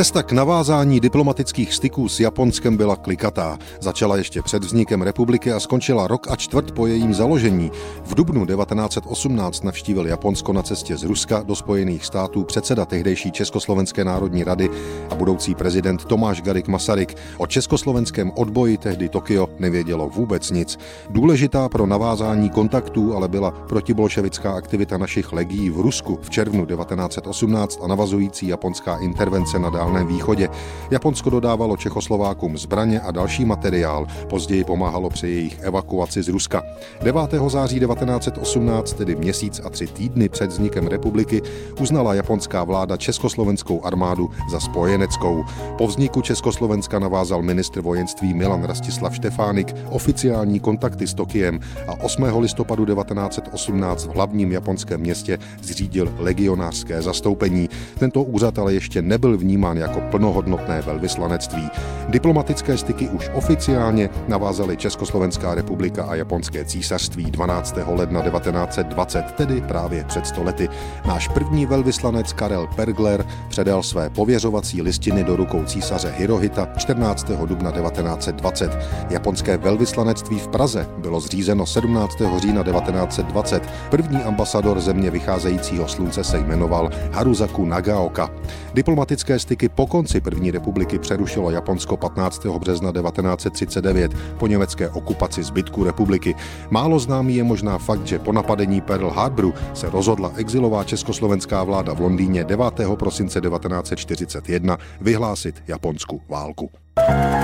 Cesta k navázání diplomatických styků s Japonskem byla klikatá. Začala ještě před vznikem republiky a skončila rok a čtvrt po jejím založení. V dubnu 1918 navštívil Japonsko na cestě z Ruska do Spojených států předseda tehdejší Československé národní rady a budoucí prezident Tomáš Garik Masaryk. O československém odboji tehdy Tokio nevědělo vůbec nic. Důležitá pro navázání kontaktů ale byla protibolševická aktivita našich legií v Rusku v červnu 1918 a navazující japonská intervence na Dálném východě. Japonsko dodávalo Čechoslovákům zbraně a další materiál, později pomáhalo při jejich evakuaci z Ruska. 9. září 1918, tedy měsíc a tři týdny před vznikem republiky, uznala japonská vláda československou armádu za spojeneckou. Po vzniku Československa navázal ministr vojenství Milan Rastislav Štefánik oficiální kontakty s Tokiem a 8. listopadu 1918 v hlavním japonském městě zřídil legionářské zastoupení. Tento úřad ale ještě nebyl vnímán vnímán jako plnohodnotné velvyslanectví. Diplomatické styky už oficiálně navázaly Československá republika a Japonské císařství 12. ledna 1920, tedy právě před stolety. Náš první velvyslanec Karel Pergler předal své pověřovací listiny do rukou císaře Hirohita 14. dubna 1920. Japonské velvyslanectví v Praze bylo zřízeno 17. října 1920. První ambasador země vycházejícího slunce se jmenoval Haruzaku Nagaoka. Diplomatické styky po konci první republiky přerušilo Japonsko 15. března 1939 po německé okupaci zbytku republiky. Málo známý je možná fakt, že po napadení Pearl Harboru se rozhodla exilová československá vláda v Londýně 9. prosince 1941 vyhlásit Japonsku válku. thank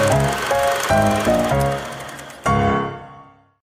you